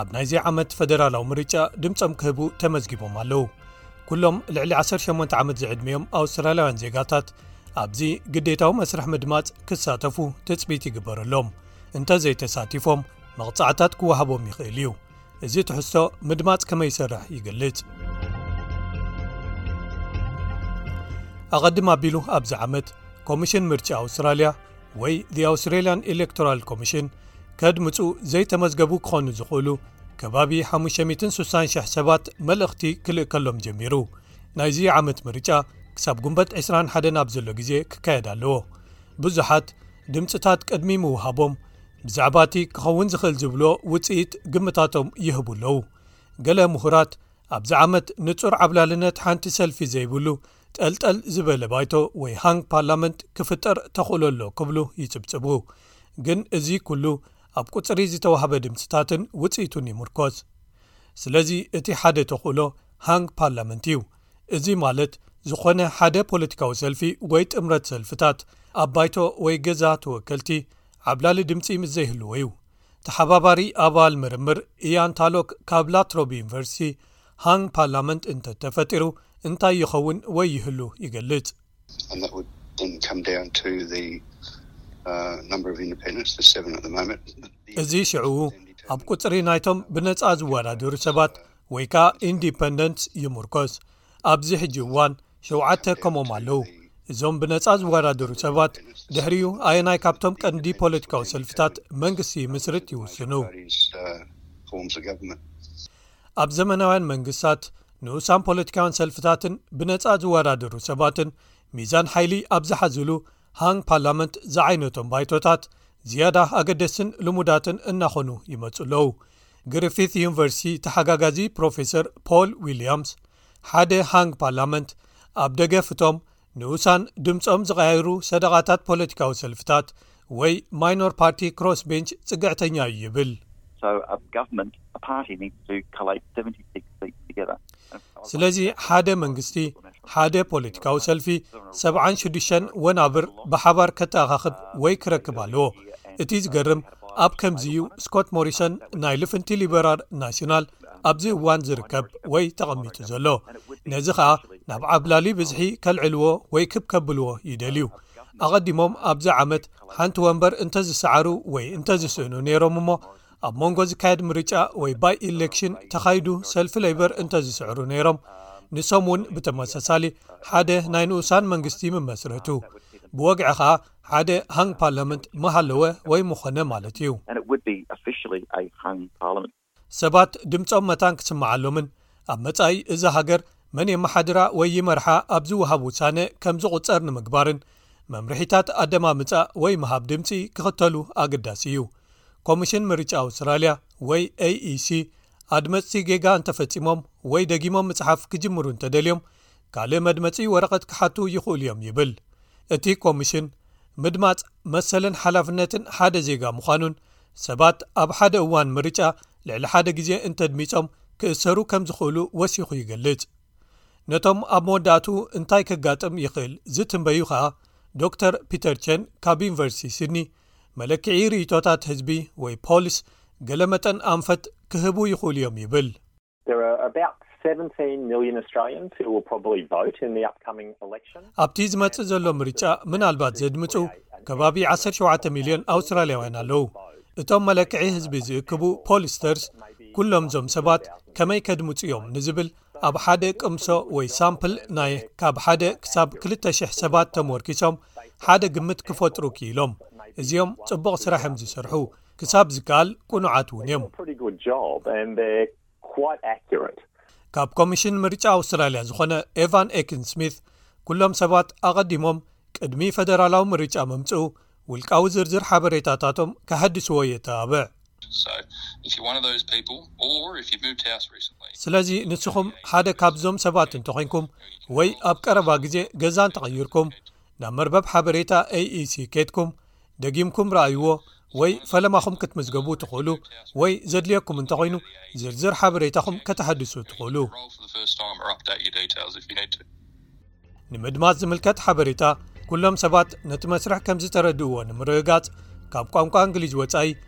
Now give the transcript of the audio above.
ኣብ ናይዚ ዓመት ፈደራላዊ ምርጫ ድምፆም ክህቡ ተመዝጊቦም ኣለው ኩሎም ልዕሊ 18 ዓመት ዝዕድሚዮም ኣውስትራልያውያን ዜጋታት ኣብዚ ግዴታዊ መስርሕ ምድማፅ ክሳተፉ ትፅቢት ይግበረሎም እንተዘይተሳቲፎም መቕፃዕታት ክወሃቦም ይኽእል እዩ እዚ ትሕዝቶ ምድማፅ ከመይ ይሰርሕ ይገልፅ ኣቐድም ኣቢሉ ኣብዚ ዓመት ኮሚሽን ምርጫ ኣውስትራልያ ወይ the ኣውስትራሊያን ኤሌክቶራል ኮሚሽን ከድምፁ ዘይተመዝገቡ ክኾኑ ዝኽእሉ ከባቢ 560,00 ሰባት መልእኽቲ ክልእከሎም ጀሚሩ ናይዚ ዓመት ምርጫ ክሳብ ጉንበት 21 ናብ ዘሎ ግዜ ክካየድ ኣለዎ ብዙሓት ድምፅታት ቅድሚ ምውሃቦም ብዛዕባ እቲ ክኸውን ዝኽእል ዝብሎ ውፅኢት ግምታቶም ይህቡ ኣለዉ ገለ ምሁራት ኣብዚ ዓመት ንፁር ዓብላልነት ሓንቲ ሰልፊ ዘይብሉ ጠልጠል ዝበለ ባይቶ ወይ ሃንግ ፓርላመንት ክፍጠር ተኽእሎ ኣሎ ክብሉ ይጽብጽቡ። ግን እዚ ኩሉ ኣብ ቁጽሪ ዝተዋህበ ድምጽታትን ውጽኢቱን ይምርኮስ። ስለዚ እቲ ሓደ ተኽእሎ ሃንግ ፓርላመንት እዩ። እዚ ማለት ዝኾነ ሓደ ፖለቲካዊ ሰልፊ ወይ ጥምረት ሰልፍታት ኣብ ባይቶ ወይ ገዛ ተወከልቲ ዓብላሊ ድምጺ ምስ ዘይህልዎ እዩ። ተሓባባሪ ኣባል ምርምር እያን ታሎክ ካብ ላትሮብ ዩኒቨርሲቲ ሃንግ ፓርላመንት እንተ ተፈጢሩ እንታይ ይኸውን ወይ ይህሉ ይገልጽ። እዚ ሽዕኡ ኣብ ቁጽሪ ናይቶም ብነጻ ዝወዳደሩ ሰባት ወይ ከኣ ኢንዲፐንደንትስ ይሙርኮስ ኣብዚ ሕጂ እዋን ሸውዓተ ከምኦም ኣለዉ እዞም ብነጻ ዝወዳደሩ ሰባት ድሕሪኡ ኣየናይ ካብቶም ቀንዲ ፖለቲካዊ ሰልፍታት መንግስቲ ይምስርት ይውስኑ ኣብ ዘመናውያን መንግስታት ንኡሳን ፖለቲካውያን ሰልፍታትን ብነጻ ዝወዳደሩ ሰባትን ሚዛን ሓይሊ ኣብ ዝሓዝሉ ሃንግ ፓርላመንት ዝዓይነቶም ባይቶታት ዝያዳ ኣገደስትን ልሙዳትን እናኾኑ ይመፁ ኣለዉ ግርፊት ዩኒቨርሲቲ ተሓጋጋዚ ፕሮፌሰር ፖል ዊልያምስ ሓደ ሃንግ ፓርላመንት ኣብ ደገፍ እቶም ንኡሳን ድምጾም ዝቐያይሩ ሰደቓታት ፖለቲካዊ ሰልፍታት ወይ ማይኖር ፓርቲ ክሮስ ቤንች ጽግዕተኛ እዩ ይብል። ስለዚ ሓደ መንግስቲ ሓደ ፖለቲካዊ ሰልፊ ሰብዓን ሽዱሽተን ወናብር ብሓባር ከተኣኻኽብ ወይ ክረክብ ኣለዎ እቲ ዝገርም ኣብ ከምዚ እዩ ስኮት ሞሪሰን ናይ ልፍንቲ ሊበራል ናሽናል ኣብዚ እዋን ዝርከብ ወይ ተቐሚጡ ዘሎ ነዚ ኸኣ ናብ ዓብላሊ ብዝሒ ከልዕልዎ ወይ ክብ ከብልዎ ይደልዩ ኣቐዲሞም ኣብዚ ዓመት ሓንቲ ወንበር እንተ ዝሰዓሩ ወይ እንተ ዝስእኑ ነይሮም እሞ ኣብ መንጎ ዝካየድ ምርጫ ወይ ባይ ኤሌክሽን ተኻይዱ ሰልፊ ለይበር እንተ ዝስዕሩ ነይሮም ንሶም እውን ብተመሳሳሊ ሓደ ናይ ንኡሳን መንግስቲ ምመስረቱ ብወግዒ ኸኣ ሓደ ሃንግ ፓርላመንት ምሃለወ ወይ ምኾነ ማለት እዩ። ሰባት ድምጾም መታን ክስመዓሎምን ኣብ መጻኢ እዛ ሃገር መን የመሓድራ ወይ ይመርሓ ኣብ ዝወሃብ ውሳነ ከም ዝቑጸር ንምግባርን መምርሒታት ኣደማምጻእ ወይ ምሃብ ድምጺ ክኽተሉ ኣገዳሲ እዩ። ኮሚሽን ምርጫ ኣውስትራልያ ወይ AEC ኣድመጽቲ ጌጋ እንተፈጺሞም ወይ ደጊሞም ምጽሓፍ ክጅምሩ እንተደልዮም ካልእ መድመጺ ወረቐት ክሓቱ ይኽእሉ እዮም ይብል እቲ ኮሚሽን። ምድማጽ መሰልን ሓላፍነትን ሓደ ዜጋ ምዃኑን ሰባት ኣብ ሓደ እዋን ምርጫ ልዕሊ ሓደ ግዜ እንተድሚጾም ክእሰሩ ከም ዝኽእሉ ወሲኹ ይገልጽ። ነቶም ኣብ መወዳእትኡ እንታይ ከጋጥም ይኽእል ዝትንበዩ ከኣ ዶክተር ፒተር ቸን ካብ ዩኒቨርሲቲ ሲድኒ መለክዒ ርእይቶታት ህዝቢ ወይ ፖልስ ገለ መጠን ኣንፈት ክህቡ ይኽእሉ እዮም ይብል። ኣብቲ ዝመጽእ ዘሎ ምርጫ ምናልባት ዘድምጹ ከባቢ 17 ሚልዮን ኣውስትራልያውያን ኣለዉ እቶም መለክዒ ህዝቢ ዝእክቡ ፖሊስተርስ ኵሎም እዞም ሰባት ከመይ ከድምጹ እዮም ንዝብል ኣብ ሓደ ቅምሶ ወይ ሳምፕል ናይ ካብ ሓደ ክሳብ 2,00 ሰባት ተመርኪሶም ሓደ ግምት ክፈጥሩ ክኢሎም እዚኦም ጽቡቕ ስራሕ እዮም ዝስርሑ ክሳብ ዝከኣል ቅኑዓት እውን እዮም ካብ ኮሚሽን ምርጫ ኣውስትራልያ ዝኾነ ኤቫን ኤክን ስሚት ኩሎም ሰባት ኣቐዲሞም ቅድሚ ፈደራላዊ ምርጫ ምምጽኡ ውልቃዊ ዝርዝር ሓበሬታታቶም ከሐድስዎ የተባብዕ ስለዚ ንስኹም ሓደ ካብዞም ሰባት እንተ ኾንኩም ወይ ኣብ ቀረባ ግዜ ገዛ እንተቐይርኩም ናብ መርበብ ሓበሬታ aec ኬትኩም ደጊምኩም ረኣይዎ ወይ ፈለማኹም ክትምዝገቡ ትኽእሉ ወይ ዘድልየኩም እንተኾይኑ ዝርዝር ሓበሬታኹም ከተሐድሱ ትኽእሉ ንምድማፅ ዝምልከት ሓበሬታ ኩሎም ሰባት ነቲ መስርሕ ከምዝተረድእዎ ንምርግጋፅ ካብ ቋንቋ እንግሊዝ ወፃኢ